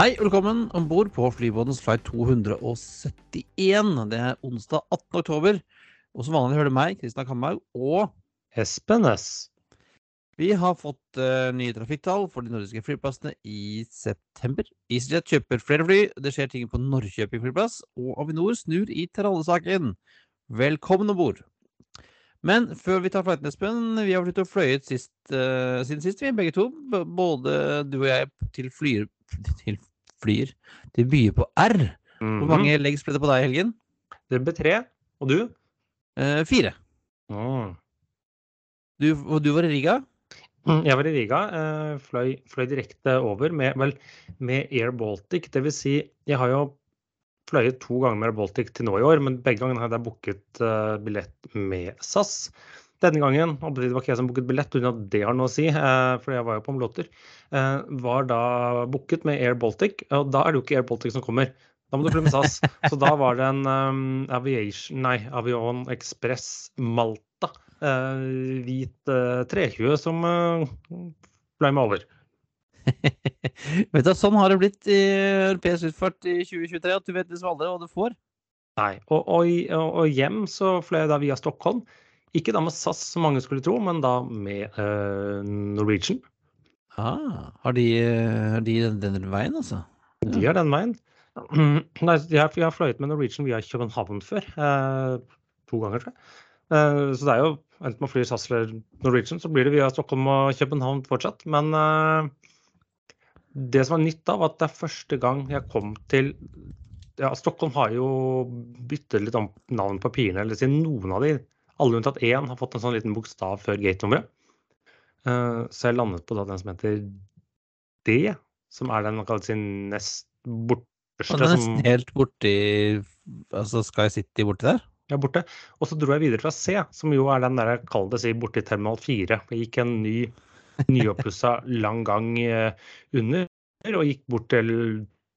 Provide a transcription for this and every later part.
Hei og velkommen om bord på flybåtens flight 271. Det er onsdag 18. oktober. Og som vanlig hører du meg, Kristian Kamhaug, og Espen S. vi har fått uh, nye trafikktall for de nordiske flyplassene i september. EasyJet kjøper flere fly, det skjer ting på Norrköping flyplass, og Avinor snur i trallesaken. Velkommen om bord. Men før vi tar flighten, Espen, vi har vært ute og fløyet sist, uh, siden sist, vi begge to. Både du og jeg til flyer Til flyer Til byer på R. Hvor Mhm. mange leggs ble det på deg i helgen? Det ble tre. Og du? Eh, fire. Mm. Du, du var i Riga? Jeg var i Riga. eh, Fløy, fløy direkte over med, vel, med Air Baltic. Det vil si, jeg har jo fløyet to ganger med Air Baltic til nå i år, men begge gangene har jeg booket eh, billett med SAS. Denne gangen, og det var ikke jeg som booket billett, pga. det har noe å si, eh, for jeg var jo på omlåter, eh, var da booket med Air Baltic. Og da er det jo ikke Air Baltic som kommer. Da må du fly med SAS. Så da var det en um, Aviation, nei, Avion Express Malta, eh, hvit uh, 320, som uh, ble med over. vet du, Sånn har det blitt i europeisk utfart i 2023, at du vet liksom aldri hva du får. Nei. Og, og, og hjem så fløy jeg da via Stockholm. Ikke da med SAS, som mange skulle tro, men da med uh, Norwegian. Ah, har de, har de den, den veien, altså? De har den veien. Nei, jeg, har- har fløyet med Norwegian via København før. eh, to ganger, tror jeg. Eh, så det er jo enten man flyr SAS eller Norwegian, så blir det via Stockholm og København fortsatt. Men eh, det som er nytt da, var at det er første gang jeg kom til ja, Stockholm har jo byttet litt om navn på papirene. eller siden noen av de, alle unntatt én, har fått en sånn liten bokstav før gate-nummeret. Eh, så jeg landet på da den som heter D, som er den man kaller sin nest borteste. Den er nesten helt borti altså Sky City borti der? Ja, borte. Og så dro jeg videre fra C, som jo er den der, jeg kaller det si, borti terminal 4. Jeg gikk en ny, nyoppussa lang gang eh, under, og gikk bort til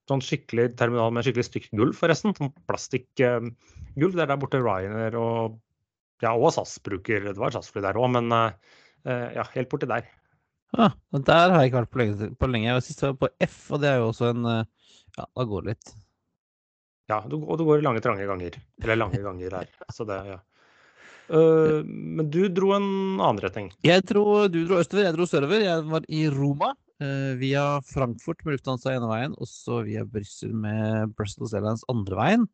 sånn skikkelig terminal med skikkelig stygt gulv, forresten. Sånn plastikkgulv. Det er der borte Ryanair og ja, og SAS bruker. Det var SAS-fly der òg, men eh, ja, helt borti der. Ja, og der har jeg ikke vært på lenge. På lenge. Jeg var sist var på F, og det er jo også en eh, Ja, da går det litt. Ja, og du går i lange, trange ganger. Eller lange ganger her. Så det, ja. Uh, men du dro en annen retning. Jeg tror du dro østover, jeg dro sørover. Jeg var i Roma Uh, via Frankfurt med Lufthansa ene veien, og så via Brussel med Brussels Airlines andre veien.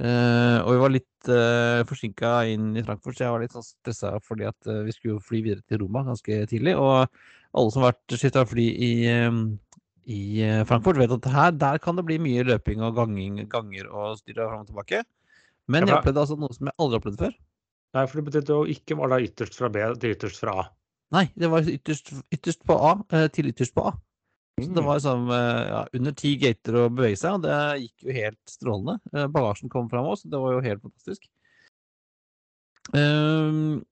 Eh, og vi var litt uh, forsinka inn i Frankfurt, så jeg var litt sånn stressa fordi at eh, vi skulle fly videre til Roma ganske tidlig. Og alle som har vært skifta fly i, eh, i eh, Frankfurt, vet at her, der kan det bli mye løping og ganging, ganger og styre fram og tilbake. Men jeg opplevde altså noe som jeg aldri opplevde før. Nei, for det betydde jo ikke var da ytterst fra B til ytterst fra A. Nei, det var ytterst, ytterst på A eh, til ytterst på A. Så det var liksom eh, ja, under ti gater å bevege seg, og det gikk jo helt strålende. Eh, Bagasjen kom fram også, det var jo helt fantastisk. Um,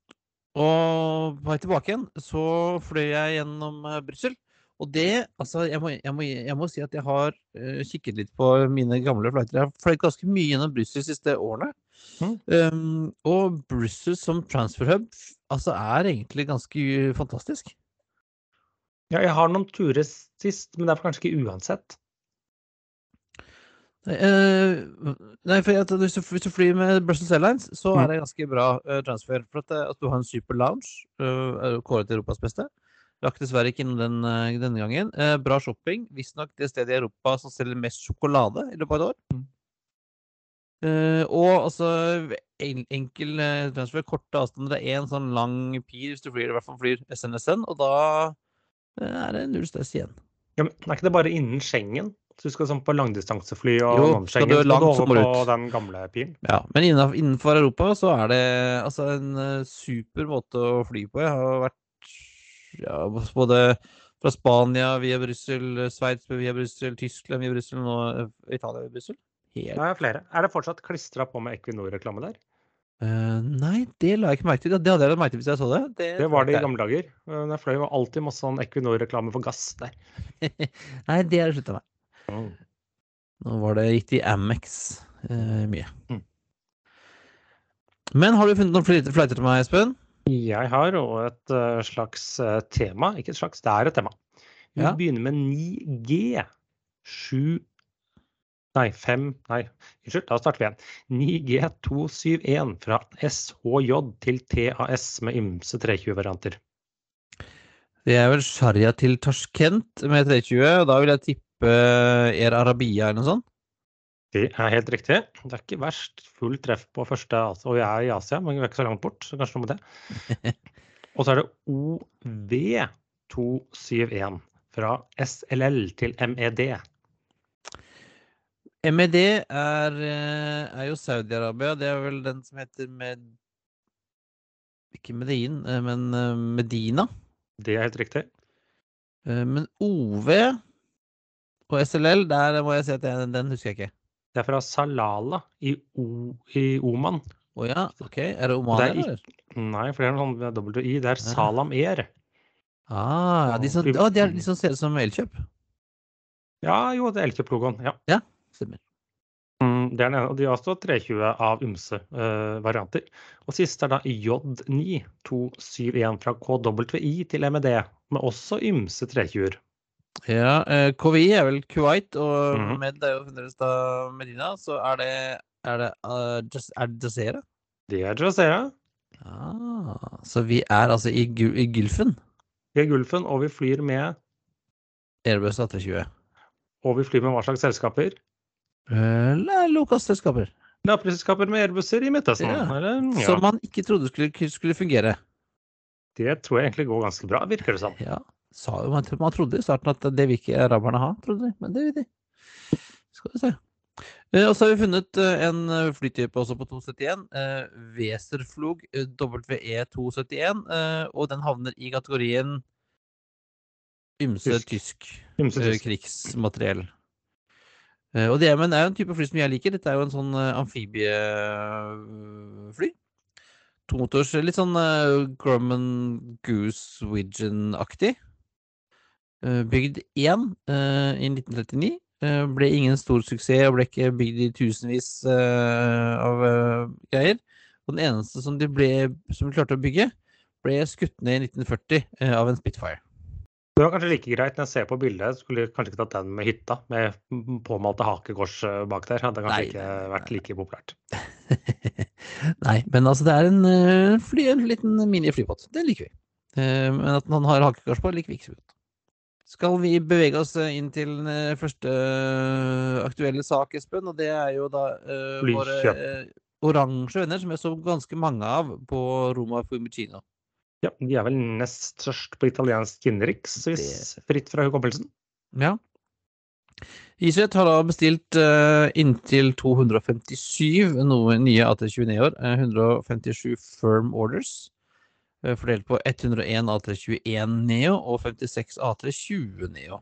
og på vei tilbake igjen så fløy jeg gjennom uh, Brussel. Og det, altså, jeg må, jeg, må, jeg må si at jeg har uh, kikket litt på mine gamle flighter. Jeg har fløyet ganske mye gjennom Brussel de siste årene. Mm. Um, og Brussel som transferhub altså, er egentlig ganske fantastisk. Ja, jeg har noen turer sist, men det er kanskje ikke uansett. Eh, nei, for at hvis, du, hvis du flyr med Brussels Airlines, så Mm. er det ganske bra eh, transfer. For at, eh, at du har en super lounge, uh, kåret til Europas beste. Rakk dessverre ikke innom den eh, denne gangen. Eh, bra shopping. Visstnok det stedet i Europa som selger mest sjokolade i løpet av et år. Mm. Eh, og altså en, enkel eh, transfer, korte avstander. Det er én sånn lang pir hvis du flyr, i hvert fall flyr SNSN, og da eh, er det null stress igjen. Ja, men er ikke det bare innen Schengen? Så du skal sånn på langdistansefly og Jo, non-Schengen, skal du langt, du så over må du på den gamle pilen. Ja, men innenfor, innenfor Europa så er det altså en eh, super måte å fly på. Jeg har vært ja, både fra Spania via Brussel, Sveits via Brussel, Tyskland via Brussel, nå eh, Italia via Brussel. Helt Det er flere. Er det fortsatt klistra på med Equinor-reklame der? Eh, Nei, det la jeg ikke merke til. Det hadde jeg lagt merke til hvis jeg så det. Det, Det var det i gamle dager. Da Jeg fløy jo alltid masse sånn Equinor-reklame for gass der. Nei, det har jeg slutta med. Nå var det riktig Amex uh, mye. Mm. Men har du funnet noen flighter flighter til meg, Espen? Jeg har òg et eh, slags eh, tema. Ikke et slags, det er et tema. Vi Ja. begynner med 9G. 7 Nei, 5 Nei, unnskyld, da starter vi igjen. 9G271 fra SHJ til TAS med ymse 320-varianter. Det er vel Sharia til Tashkent med 320, og da vil jeg tippe Air Arabia eller noe sånt? Det er helt riktig. Det er ikke verst. Full treff på første, og vi er i Asia, men vi er ikke så langt bort, så kanskje noe med det. Og så er det OV271 fra SLL til MED. MED er, eh, er jo Saudi-Arabia. Det er vel den som heter Med... Ikke Medin, eh, men eh, Medina. Det er helt riktig. Men OV og SLL, der må jeg si at jeg, den husker jeg ikke. Det er fra Salala i, o, i Oman. Å ja, OK. Er det Oman, Det er eller? Nei, for det er noe sånn WI. Det er Salam Air. Ah, ja, de som, å, de, er, de som ser ut som Elkjøp? Ja, jo, det er Elkjøp-logoen. Ja. Stemmer. Mm, Det er den ene, og de har også 320 av ymse uh, varianter. Og siste er da J9271 fra KWI til MED, med også ymse 320-er. Ja, eh, KVI er vel Kuwait, og Mhm. Med er jo fremdeles da Medina. Så er det Er det, uh, Jas- er det Jazeera? Det er Jazeera. Ah, så vi er altså i, Gu- i Gulfen? Vi er Gulfen, og vi flyr med Airbus A320. Og vi flyr med hva slags selskaper? Eller lokalselskaper. Lavprisselskaper med elbusser i Midtøsten. Ja. Ja. Som man ikke trodde skulle, skulle fungere. Det tror jeg egentlig går ganske bra, virker det som. Ja, sa man, man trodde i starten at det vil ikke araberne ha, trodde de. Men det vil de. Skal vi se. Eh, Og så har vi funnet eh, en eh, flytype også på 271. Eh, Weserflug eh, WE271. Eh, og den havner i kategorien ymse Tysk. eh, tysk. krigsmateriell. Eh, og det men er jo en type fly som jeg liker. Dette er jo en sånn eh, amfibiefly. Tomotors, litt sånn Grumman Goose Widgeon-aktig. Eh, bygd én eh, i 1939. Eh, ble ingen stor suksess og ble ikke bygd i tusenvis eh, av eh, greier. Og den eneste som de, ble, som de klarte å bygge, ble skutt ned i 1940 eh, av en Spitfire. Det var kanskje like greit når jeg ser på bildet. Skulle kanskje ikke tatt den med hytta, med påmalte hakekors eh, bak der. Hadde kanskje Nei, ikke nei, nei, vært like populært. Nei, men altså det er en, eh, fly, en liten miniflybåt. Det liker vi. Eh, Men at han har hakekors på, liker vi ikke så godt. Skal vi bevege oss inn til den første aktuelle sak, Espen? Og det er jo da uh, våre eh, oransje venner, som jeg så ganske mange av på Roma Fiumicino. Ja, De er vel nest størst på italiensk innenriks, hvis fritt fra hukommelsen. Ja. Iseth har da bestilt uh, inntil 257 noe nye AT29-er. eh, 157 firm orders. eh, fordelt på 101 AT21 Neo og 56 AT20 Neo.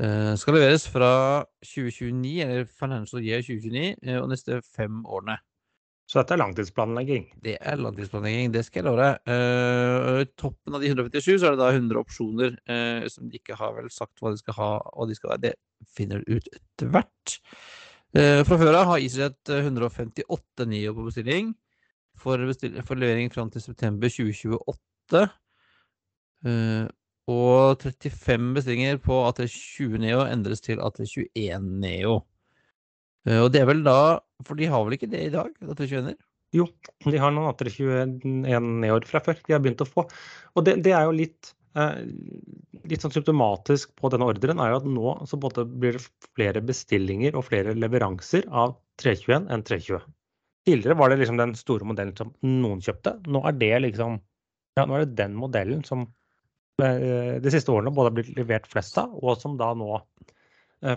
Uh, skal leveres fra 2029, eller financial year 2029, eh, og neste fem årene. Så dette er langtidsplanlegging. Det er langtidsplanlegging, det skal jeg love deg. Uh, toppen av de 157 så er det da 100 opsjoner uh, som de ikke har vel sagt hva de skal ha, og de skal ha. Det finner du ut etter hvert. Uh, fra før av har eh, 158 Nio på bestilling for, bestill for levering fram til september 2028. Uh, og 35 bestillinger på AT20 Neo endres til AT21 Neo. Eh, og det er vel da For de har vel ikke det i dag? AT21-er? Jo, de har noen AT21 år fra før. De har begynt å få. Og det, det er jo litt, eh, litt sånn symptomatisk på denne ordren, er jo at nå så både blir det flere bestillinger og flere leveranser av 321 enn 320. Tidligere var det liksom den store modellen som noen kjøpte. Nå er det liksom ja, nå er det den modellen som eh, de siste årene både har blitt levert flest av, og som da nå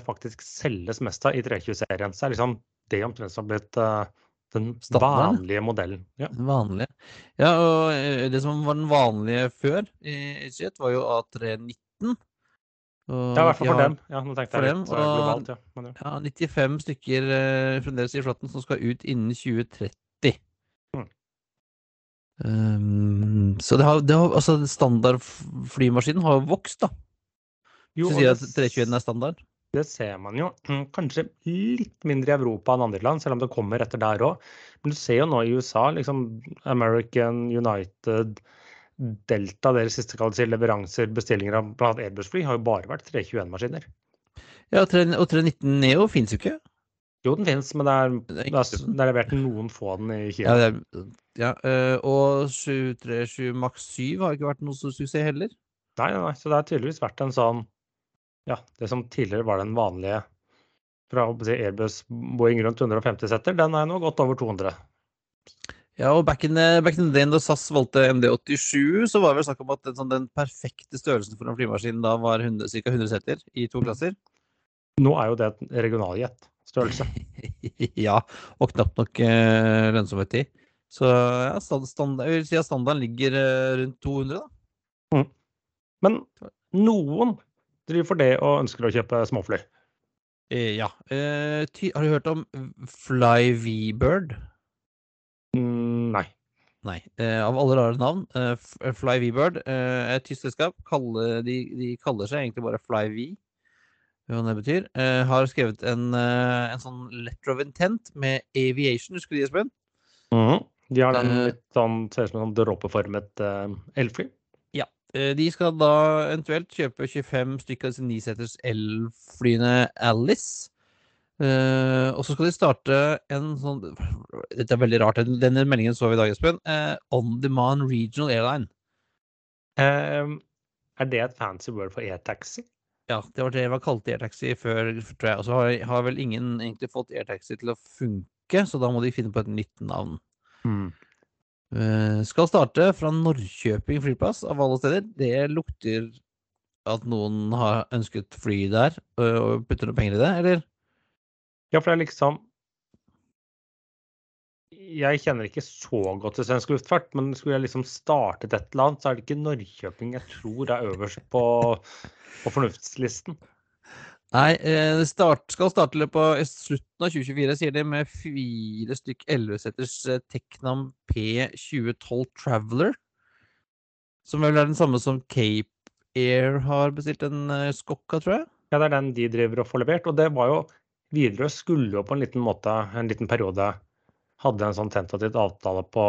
faktisk selges mest av i 320-serien. Så er liksom det omtrent som har blitt eh, den vanlige modellen. Ja. Den vanlige. Ja, og eh, det som var den vanlige før i EasyJet, var jo A319. Og Ja, i hvert fall for dem. Ja, nå tenkte jeg litt eh, globalt, ja. Men, ja. Ja, 95 stykker eh, fremdeles i flåtten som skal ut innen 2030. Mm. Um, så det har, det har, altså standardflymaskinen har jo vokst, da. Hvis Så og sier at 321 er standard. Det ser man jo mm, kanskje litt mindre i Europa enn andre land, selv om det kommer etter der òg. Men du ser jo nå i USA, liksom American, United, Delta, deres siste si, leveranser, bestillinger av bl.a. Airbus-fly, har jo bare vært 321-maskiner. Ja, og 319 Neo fins jo ikke. Jo, den fins, men det er, Det er er, er levert noen få av den i Kina. Ja, er, ja eh, og 737 Max 7 har ikke vært noe stor suksess heller. Nei, nei, så det har tydeligvis vært en sånn Ja, det som tidligere var den vanlige fra Airbus Boeing rundt 150 setter, den er nå godt over 200. Ja, og back in, back in the day da SAS valgte MD87, så var det vel snakk om at den, sånn, den perfekte størrelsen for en flymaskin da var ca. 100 seter i to klasser. Nå er jo det et regionaljetstørrelse. ja, og knapt nok eh, lønnsomhet i. Så ja, stand, stand, jeg vil si at standarden ligger eh, rundt 200, da. Men noen driver for det og ønsker å kjøpe småfly. Eh, ja. Eh, har du hørt om Fly V-Bird? Mm, nei. Nei. Eh, av alle rare navn. Eh, Fly V-Bird et tysk selskap. De, de kaller seg egentlig bare Fly V. Hva det betyr. Eh, har skrevet en, en sånn letter of intent med aviation. Husker du det, Espen? Mhm. De har den litt sånn, ser ut som en sånn dråpeformet elfly. Eh, De skal da eventuelt kjøpe 25 stykker av disse niseters elflyene Alice. Uh, og så skal de starte en sånn Dette er veldig rart. Denne meldingen så vi i dag, Espen. Uh, On Demand Regional Airline. Eh, er det et fancy word for airtaxi? Ja, det var det jeg var kalt airtaxi før, tror jeg. Og så har, har vel ingen egentlig fått airtaxi til å funke, så da må de finne på et nytt navn. Eh, skal starte fra Norrköping flyplass, av alle steder. Det lukter at noen har ønsket fly der, øh, og putter noen penger i det, eller? Ja, for det er liksom Jeg kjenner ikke så godt til svensk luftfart, men skulle jeg liksom startet et eller annet, så er det ikke Norrköping jeg tror er øverst på, på fornuftslisten. Nei, eh, det start, skal starte i løpet av slutten av 2024, sier de, med fire stykk 11-seters eh, Technam P2012 Traveler. Som vel er den samme som Cape Air har bestilt en uh, Skokka, tror jeg. Ja, det er den de driver og får levert. Og det var jo Widerøe skulle jo på en liten måte, en liten periode, hadde en sånn tentativt avtale på,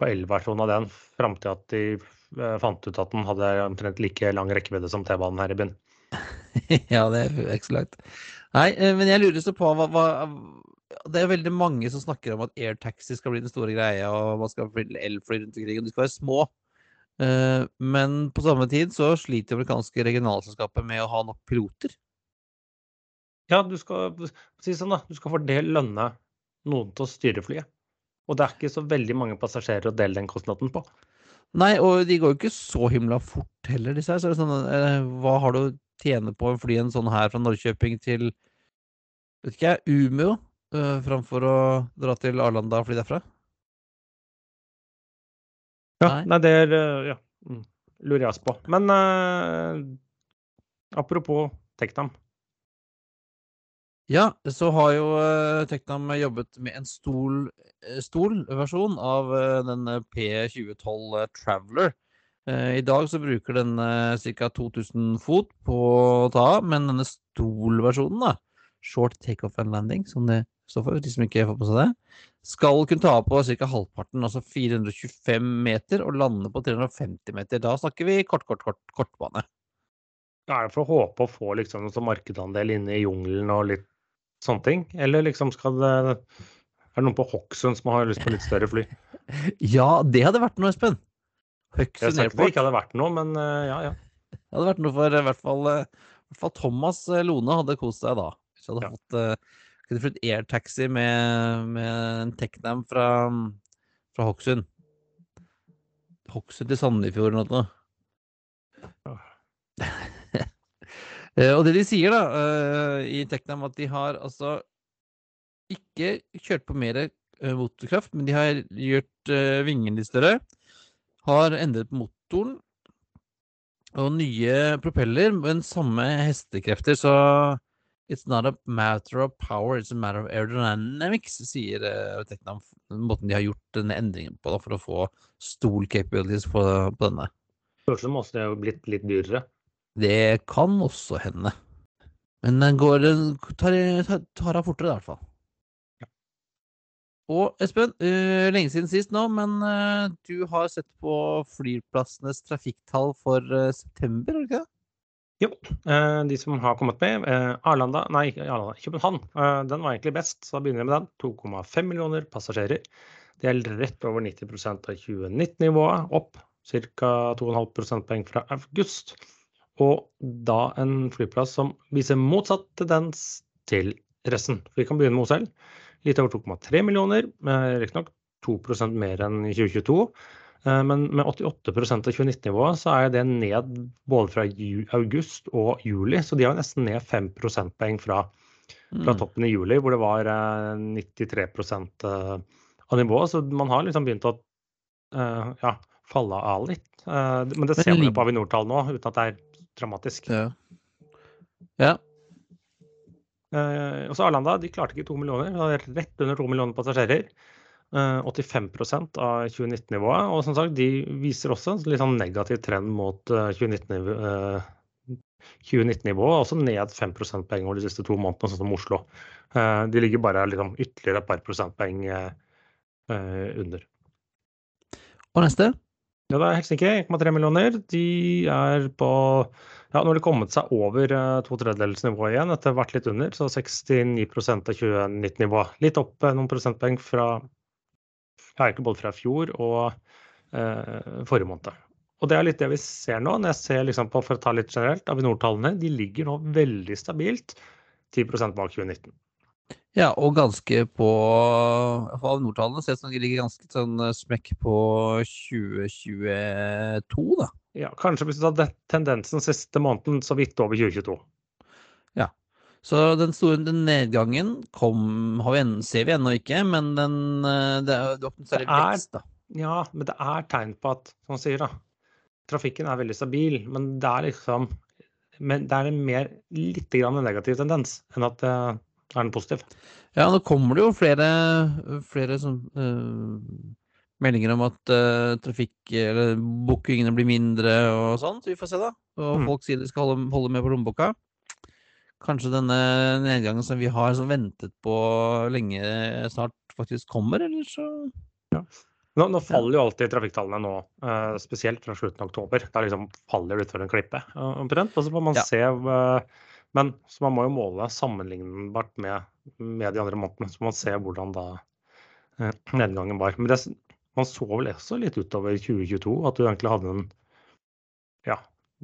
på L-versjonen av den, fram til at de eh, fant ut at den hadde omtrent like lang rekkevidde som T-banen her i byen. ja, det er ikke så langt. Nei, eh, men jeg lurer så på hva, hva Det er veldig mange som snakker om at airtaxi skal bli den store greia, og man skal flytte elfly rundt omkring, og de skal være små. Eh, Men på samme tid så sliter amerikanske regionalselskapet med å ha nok piloter. Ja, du skal si sånn da, du skal fordele lønne noen til å styre flyet. Og det er ikke så veldig mange passasjerer å dele den kostnaden på. Nei, og de går jo ikke så himla fort heller, disse her. Så er det sånn, eh, hva har du tjene på å fly en sånn her fra Norrköping til vet ikke jeg, Umeå, uh, framfor å dra til Arlanda og fly derfra? Ja, Nei. nei, det er eh, ja, mm, lurer jeg på. Men uh, apropos Teknam. Ja, så har jo uh, Teknam jobbet med en stol versjon stolversjon av uh, den eh, P2012 eh, Traveler. Eh, I dag så bruker den uh, ca. 2000 fot på å ta av, men denne stolversjonen, da, short takeoff and landing, som det står for, de som ikke får på seg det, skal kunne ta av på ca. halvparten, altså 425 meter, og lande på 350 meter. Da snakker vi kort, kort, kort, kortbane. Er det for å håpe å få liksom noen sånn markedsandel inne i jungelen og litt sånne ting? Eller liksom skal det Er det noen på Hokksund som har lyst på litt større fly? Ja, det hadde vært noe, Espen! Jeg Høgsund sa ikke det ikke hadde vært noe, men eh, ja, ja. Det hadde vært noe for i hvert fall, eh, i hvert fall Thomas eh, Lone hadde kost seg da. Hvis jeg hadde Ja. fått kunne flytt airtaxi med, med en Technam fra, fra Hokksund. Hokksund til Sandefjord eller noe. Ja. og det de sier da eh, i Technam, at de har altså ikke kjørt på mer eh, motorkraft, men de har gjort vingene litt større. Har endret motoren og nye propeller, men samme hestekrefter, så It's not a matter of power, it's a matter of aerodynamics, sier uh, Technam. Måten de har gjort denne endringen på da, for å få stol capabilities på, på denne. Kanskje må det jo blitt litt dyrere. Det kan også hende. Men den går tar, tar, tar av fortere, i hvert fall. Og Espen, uh, lenge siden sist nå, men uh, du har sett på flyplassenes trafikktall for uh, september, har du ikke det? Jo, de som har kommet med. Arlanda, nei, ikke Arlanda, København. Den var egentlig best, så da begynner vi med den. 2,5 millioner passasjerer. Det er rett over 90% av 2019-nivået, opp ca. 2,5 prosentpoeng fra august. Og da en flyplass som viser motsatt tendens til resten. Vi kan begynne med OSL. Litt over 2,3 millioner, riktignok 2% mer enn 2022. Eh, men med 88% av 2019-nivået så er det ned både fra august og juli. Så de har nesten ned 5 prosentpoeng fra, fra, mm. toppen i juli, hvor det var 93 eh, eh, av nivået. Så man har liksom begynt å ja, falle av litt. Men det ser man jo på Avinor-tall nå, uten at det er dramatisk. Ja. ja. Også Arlanda de klarte ikke to millioner, rett under to millioner passasjerer. 85 eh, av 2019-nivået. Og som sagt, de viser også en litt sånn negativ trend mot 2019-nivået. 2019-nivået, også ned 5 prosentpoeng over de siste to månedene, sånn som Oslo. Eh, de ligger bare liksom, ytterligere et par prosentpoeng eh, under. Og neste? Ja, det er Helsinki, 1,3 millioner. De er på ja, Nå har de kommet seg over to tredjedels nivå igjen, etter vært litt under. Så 69% av 2019-nivået. Litt opp noen prosentpoeng fra ja, egentlig både fra fjor og eh, forrige måned. Og det er litt det vi ser nå. når jeg ser liksom på, For å ta litt generelt, Avinor-tallene de ligger nå veldig stabilt 10% bak 2019. Ja, og ganske på Av Nordtallene ser ser ut som de ligger ganske sånn eh, smekk på 2022, da. Ja, kanskje hvis du tar tendensen siste måneden så vidt over 2022. Ja. Så den store den nedgangen kom, vi ser vi ennå ikke, men den, eh, det, det åpnet seg litt vekst, da. Ja, men det er tegn på at, som man sier, da, trafikken er veldig stabil. Men det er liksom men det er en mer litt grann en negativ tendens enn at det er den positiv. Ja, nå kommer det jo flere, flere som, uh, meldinger om at uh, trafikk eller bookingene blir mindre og sånn, så vi får se, da. Og mm. folk sier de skal holde, holde med på lommeboka kanskje denne nedgangen som vi har som ventet på lenge, snart faktisk kommer, eller så ja. Nå, nå, faller jo alltid trafikktallene nå, uh, spesielt fra slutten av oktober. Da liksom faller det utfor en klippe omtrent. Og så får man ja. se Men så man må jo måle sammenlignbart med, med de andre månedene. Så man ser hvordan da nedgangen var. Men det, man så vel også litt utover 2022 at du egentlig hadde en ja,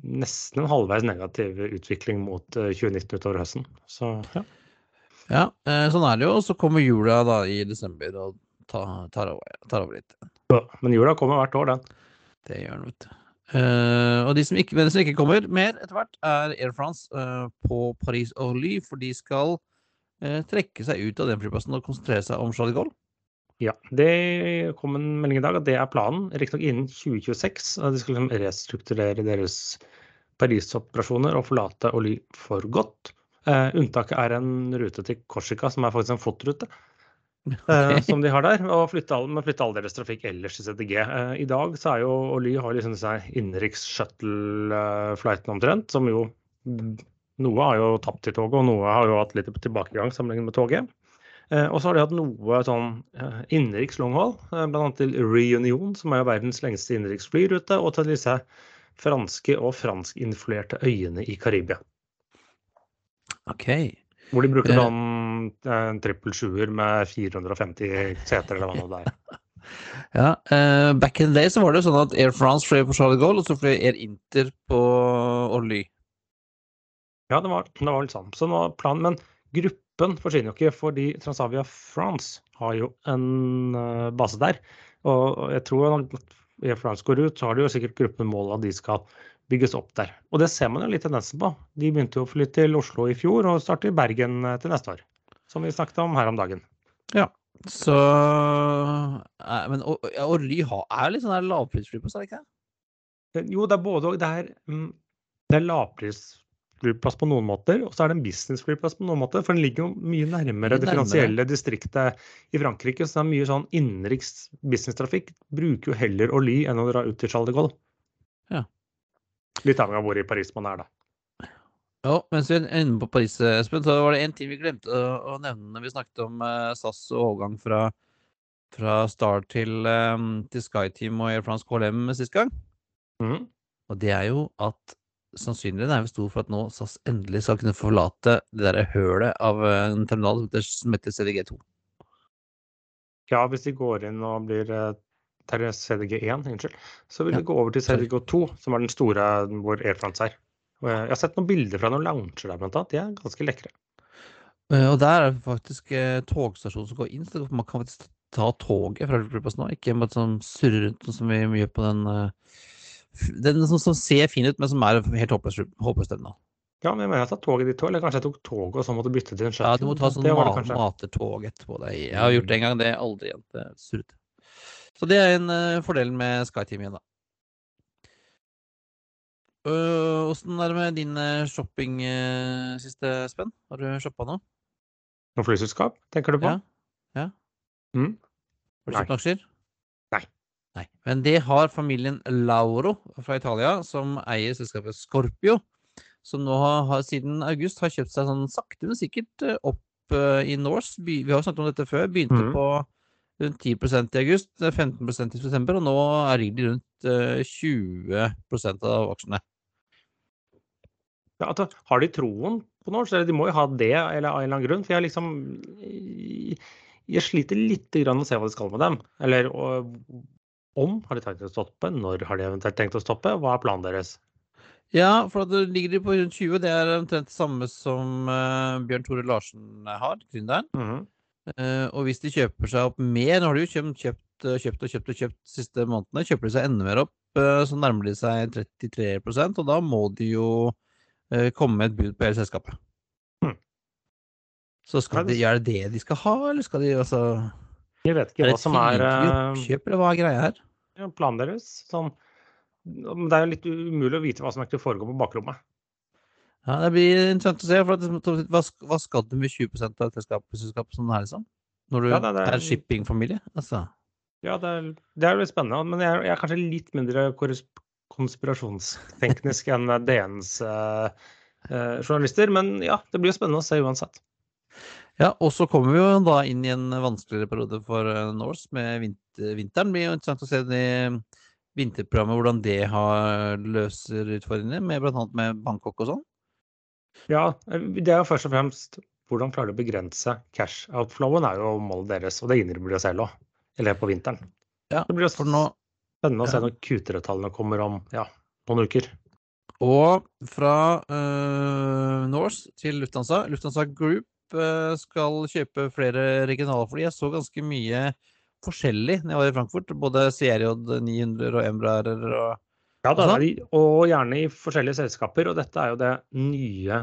nesten en halvveis negativ utvikling mot 2019 eh, utover høsten. Så ja. Ja, eh, sånn er det jo. Så kommer jula da i desember og tar, tar, over, tar over, litt. Ja, men jula kommer hvert år, den. Det gjør den, vet du. Uh, og de som, ikke, de som ikke kommer mer etter hvert, er Air France uh, på Paris Orly, for de skal uh, trekke seg ut av den flyplassen og konsentrere seg om Charles Gaulle. Ja, det kom en melding i dag at det er planen. Riktignok innen 2026. De skal liksom restrukturere deres Paris-operasjoner og forlate Orly for godt. Unntaket er en rute til Korsika, som er faktisk en FOT-rute. Eh, okay. som de har der, og flytte all, flytte all deres trafikk ellers til CTG. Eh, I dag så er jo Oly har liksom disse innenriks shuttle-flightene omtrent, som jo Noe har jo tapt til toget, og noe har jo hatt litt tilbakegang sammenlignet med toget. Eh, og så har de hatt noe sånn innenriks longhold, bl.a. til Reunion, som er jo verdens lengste innenriks flyrute, og til disse franske og franskinfluerte øyene i Karibia. Ok. Hvor de bruker sånn en trippel sjuer med 450 seter, eller hva det er. ja, uh, back in the day så var det sånn at Air France fløy på Charlie Gaulle, og så fløy Air Inter på Orly. Ja, det var, det var litt sånn. Så nå planen, men gruppen forsvinner jo ikke, fordi Transavia France har jo en uh, base der. Og jeg tror når Air France går ut, så har de jo sikkert gruppen mål at de skal bygges opp der. Og det ser man jo litt tendensen på. De begynte jo å flytte til Oslo i fjor og starter i Bergen eh, til neste år. Som vi snakket om her om dagen. Ja, så Og Men Orly er jo litt sånn lavprisflyplass, er det ikke det? Jo, det er både og. Det er, mm, det er lavpris flyplass på noen måter, og så er det en businessflyplass på noen måter. For den ligger jo mye nærmere det finansielle distriktet i Frankrike. Så det er mye sånn innenriks businesstrafikk. Bruker jo heller Orly enn å dra ut til Charles de Gaulle. Ja. Litt avhengig av hvor i Paris man er, da. Ja, mens vi er inne på Paris, Espen, så var det en ting vi glemte å, å nevne når vi snakket om uh, SAS og overgang fra, fra Star til, um, til SkyTeam og Air France KLM sist gang. Mm. Og det er jo at sannsynligheten er jo stor for at nå SAS endelig skal kunne forlate det der hølet av eh, en terminal som heter- som heter CDG2. Ja, hvis de går inn og blir eh, ter- CDG1, unnskyld, så vil Ja, de gå over til. CDG2, som er den store hvor Air France er. Jeg har sett noen bilder fra noen lounger der, blant annet. De er ganske lekre. Eh, Og der er det faktisk togstasjonen togstasjon som går inn, så man kan faktisk ta toget fra flyplassen nå, ikke bare sånn surre rundt som vi gjør på den eh, Den som, som ser fin ut, men som er helt håpløs, håpløs terminal. Ja, men jeg mener jeg tatt toget ditt òg, eller kanskje jeg tok toget og så måtte bytte til en shuttle. Ja, du må ta sånn Det var det ma kanskje. matertog etterpå deg. Jeg har gjort det en gang, det er aldri igjen. Det surrete. Så det er en uh, fordel med SkyTeam igjen, da. Åssen uh, er det med din eh, shopping uh, siste, Spenn? Har du shoppa noe? Noe flyselskap, tenker du på? Ja. ja. Mm. Har du kjøpt noen aksjer? Nei. Nei. Men det har familien Lauro fra Italia, som eier selskapet Scorpio, som nå har, siden august har kjøpt seg sånn sakte, men sikkert opp i Norse. Vi har jo snakket om dette før. Begynte mm. på rundt 10% i august, eh, 15 i september, og nå er de rundt eh, 20 av aksjene. Ja, altså, har de troen på norsk? Eller de må jo ha det eller av en eller annen grunn. For jeg liksom Jeg sliter litt grann å se hva de skal med dem. Eller og, om har de tenkt å stoppe? Når har de eventuelt tenkt å stoppe? Hva er planen deres? Ja, for at det ligger de på rundt 20. Det er omtrent det samme som eh, Bjørn Tore Larsen har, gründeren. Mhm. Eh, og hvis de kjøper seg opp mer, nå har de jo kjøpt, kjøpt, eh, kjøpt og kjøpt og kjøpt de siste månedene, kjøper de seg enda mer opp, eh, så nærmer de seg 33 og da må de jo eh, komme med et bud på hele selskapet. Hmm. Så skal de, er det det de skal ha, eller skal de altså Jeg vet ikke hva som er eh, oppkjøp, eller hva er greia her? ja, planen deres. Sånn, det er jo litt umulig å vite hva som egentlig foregår på bakrommet. Ja, Det blir interessant å se. for at, hva, hva skal du med 20 av et selskap, som er her, liksom? Når du Ja, nei, det er- er shippingfamilie? Altså. Ja, det er, det er litt spennende. Men jeg, er- jeg er kanskje litt mindre konspirasjonsteknisk enn DNs eh, eh, journalister. Men ja, det blir jo spennende å se uansett. Ja, og så kommer vi jo da inn i en vanskeligere periode for eh, Norse med vinter, vinteren. Det blir jo interessant å se det vinterprogrammet, hvordan det har, løser utfordringene, med annet med Bangkok og sånn. Ja, eh, det er jo først og fremst hvordan klarer du å begrense cash outflowen, er jo målet deres. Og det innrømmer de selv òg, eller på vinteren. Ja, Det blir for nå spennende å se når Q3-tallene kommer om ja, noen uker. Og fra uh, Norse til Lufthansa. Lufthansa Group uh, skal kjøpe flere regionalfly. Jeg så ganske mye forskjellig når jeg var i Frankfurt. Både CRJ 900 og Embraer og Ja, da, de, og gjerne i forskjellige selskaper. Og dette er jo det nye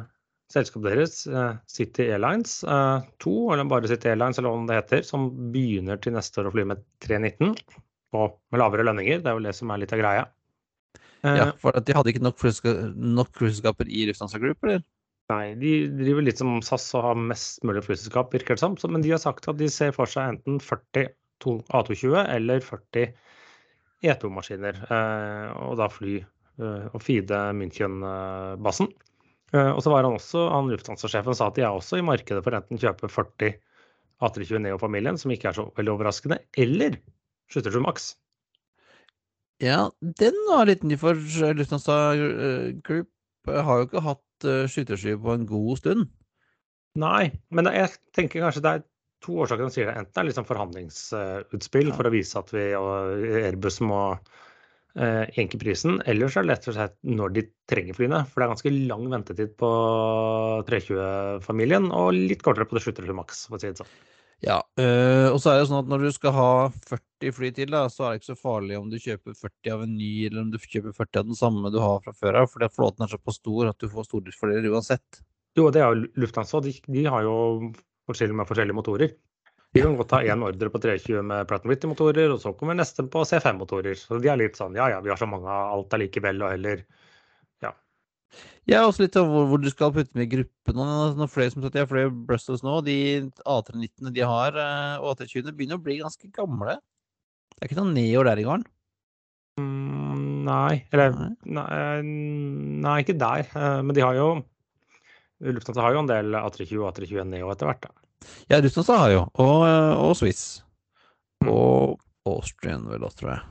selskapet deres, eh, City Airlines 2, eller bare City Airlines, eller hva det heter, som begynner til neste år å fly med 319 og med lavere lønninger. Det er vel det som er litt av greia. Eh, Ja, for at de hadde ikke nok flyselska- flyselskaper i Lufthansa Group, eller? Nei, de driver litt som SAS og har mest mulig flyselskap, virker det som. Men de har sagt at de ser for seg enten 40 A220 eller 40 E2-maskiner. Eh, og da fly eh, og feede München-basen. Eh, og så var han også, han Lufthansa-sjefen sa at de er også i markedet for enten kjøpe 40 A320 Neo-familien, som ikke er så veldig overraskende, eller 77 Max. Ja, den var litt ny for Lufthansa Group. Har jo ikke hatt skytersky på en god stund. Nei, men jeg tenker kanskje det er to årsaker som sier det. Enten er det litt sånn forhandlingsutspill for å vise at vi og Airbus må eh, jenke prisen, eller så er det rett og slett når de trenger flyene. For det er ganske lang ventetid på 320-familien, og litt kortere på det slutter maks, for å si det sånn. Ja, øh, og så er det sånn at når du skal ha 40 fly til, da, så er det ikke så farlig om du kjøper 40 av en ny, eller om du kjøper 40 av den samme du har fra før av, fordi flåten er såpass stor at du får stordriftsfordeler uansett. Jo, det er jo Lufthansa. De, de har jo forskjellige med forskjellige motorer. Vi kan godt ta én ordre på 320 med Pratt Whitney-motorer, og så kommer neste på C5-motorer. Så de er litt sånn ja ja, vi har så mange av alt allikevel, og heller Ja, også litt av hvor, hvor du skal putte med i gruppen. og Når flere som sier jeg flere Brussels nå, de A319-ene de har, øh, og A320-ene, begynner å bli ganske gamle. Det er ikke noen neoer der i gården. mm, Nei, eller Nei. nei, nei, ikke der. Eh, Men de har jo Lufthansa har jo en del A320 og A321 Neo etter hvert. da. Ja, Lufthansa har jo, og, øh, og Swiss. Mm. Og Austrian vel også, tror jeg.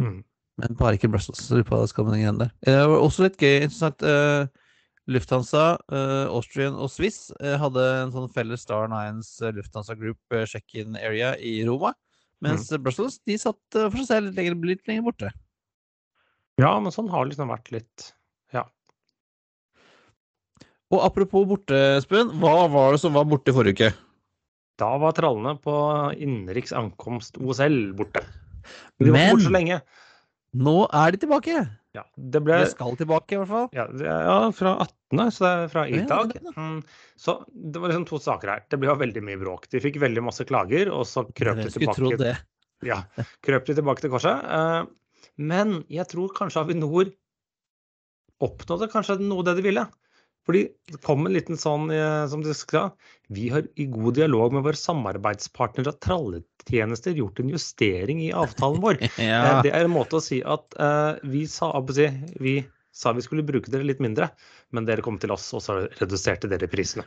Mm. Men bare ikke Brussels. så på det skal med igjen der. Eh, Det var også litt gøy, interessant. eh, Lufthansa, eh, Austrian og Swiss eh, hadde en sånn felles Star Nines eh, Lufthansa Group eh, check-in area i Roma. Mens Brussels de satt eh, for seg selv litt lenger, litt lenger borte. Ja, men sånn har det liksom vært litt. Og apropos borte, Espen. Hva var det som var borte i forrige uke? Da var trallene på innenriks ankomst OSL borte. Men de var borte så lenge. Nå er de tilbake! Ja, det ble De skal tilbake, i hvert fall. ja, ja, fra 18., så det er fra i dag. det. Mm, Så det var liksom to saker her. Det ble jo veldig mye bråk. De fikk veldig masse klager, og så krøp de tilbake, ja, krøp de tilbake til korset. Eh, Men jeg tror kanskje Avinor oppnådde kanskje noe det de ville. Fordi det kom en liten sånn, eh, som du sa, vi har i god dialog med våre samarbeidspartnere av tralletjenester gjort en justering i avtalen vår. Eh, Ja. Det er en måte å si at uh, vi, sa, jeg vi sa vi skulle bruke dere litt mindre, men dere kom til oss, og så reduserte dere prisene.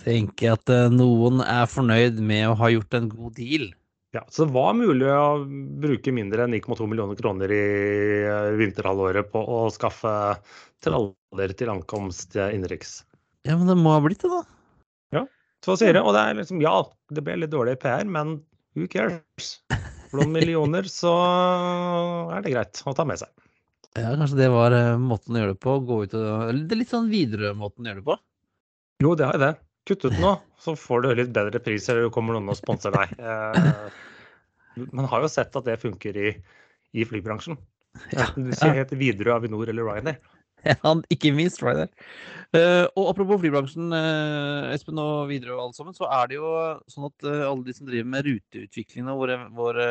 Tenker at eh, noen er fornøyd med å ha gjort en god deal. Ja, Så det var mulig å bruke mindre enn 9,2 millioner kroner i eh, vinterhalvåret på å skaffe traller til ankomst eh, innenriks. Ja, men det må ha blitt det, da. Så sier det, og det er liksom, ja, det ble litt dårlig PR, men who cares? For noen millioner så er det greit å ta med seg. Ja, Kanskje det var eh, måten å gjøre det på. Gå ut og, det er litt sånn Widerøe-måten å gjøre det på. Jo, det har jeg det. Kutt ut nå, så får du litt bedre pris, eller kommer noen og sponser deg. Eh, Man har jo sett at det funker i, i flybransjen. Ja, du sier heter Widerøe, Avinor eller Ryanair. Ja, ikke minst Ryder. Uh, og apropos flybransjen, eh, Espen og Widerøe og alle sammen, så er det jo sånn at eh, alle de som driver med ruteutviklingen og våre, våre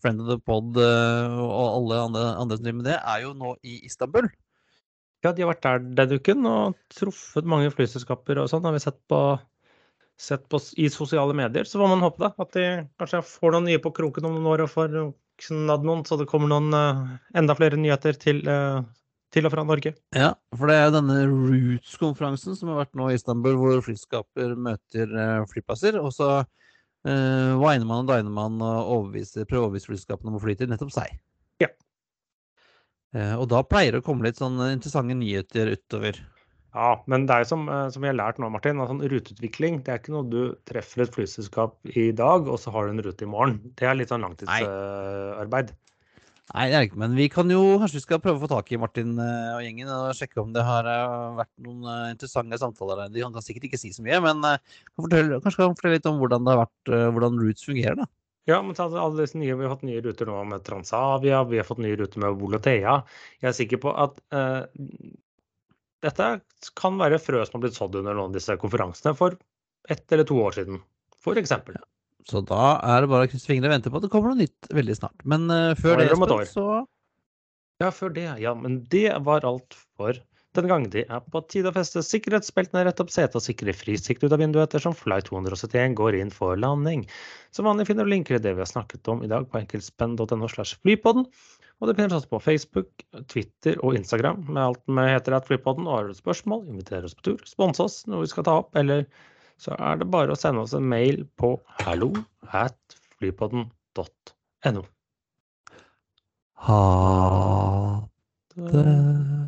Friend of the Pod eh, og alle andre, andre som driver med det, er jo nå i Istanbul. Ja, de har vært der denne uken og truffet mange flyselskaper og sånn, har vi sett på, sett på i sosiale medier. Så får man håpe da, at de kanskje får noen nye på kroken om noen år og får knadd noen, så det kommer noen uh, enda flere nyheter til, uh, til og fra Norge. Ja, for det er jo denne Roots-konferansen som har vært nå i Istanbul, hvor flyselskaper møter uh, flyplasser. Og så uh, viner man og diner man og prøver å overbevise flyselskapene om å fly til nettopp seg. Eh, og da pleier det å komme litt sånn interessante nyheter utover. Ja, men det er som, eh, som vi har lært nå, Martin, at sånn ruteutvikling det er ikke noe du treffer et flyselskap i dag, og så har du en rute i morgen. Det er litt sånn langtidsarbeid. Nei, det er ikke, men vi kan jo kanskje vi skal prøve å få tak i Martin eh, og gjengen og sjekke om det har eh, vært noen eh, interessante samtaler. De kan sikkert ikke si så mye, men eh, kan fortelle, kanskje kan fortelle litt om hvordan det har vært, eh, hvordan Roots fungerer, da. Ja, men alle disse nye, Vi har hatt nye ruter nå med Transavia, vi har fått nye ruter med Volotea. Jeg er sikker på at uh, dette kan være frø som har blitt sådd under noen av disse konferansene for ett eller to år siden, f.eks. Så da er det bare å krysse fingrene og vente på at det kommer noe nytt veldig snart. Men uh, før det, Espen, så Ja, før det. Ja, men det var alt for denne gang. Det er på tide å feste sikkerhetsbeltene rett opp setet og sikre frisikt ut av vinduet ettersom flight 271 går inn for landing. Som vanlig finner du linker til det vi har snakket om i dag på enkeltspenn.no slash flypodden. Og det finner oss på Facebook, Twitter og Instagram med alt med heter at flypodden. Og har du spørsmål, inviter oss på tur, spons oss, noe vi skal ta opp, eller så er det bare å sende oss en mail på hallo at flypodden.no. Ha det.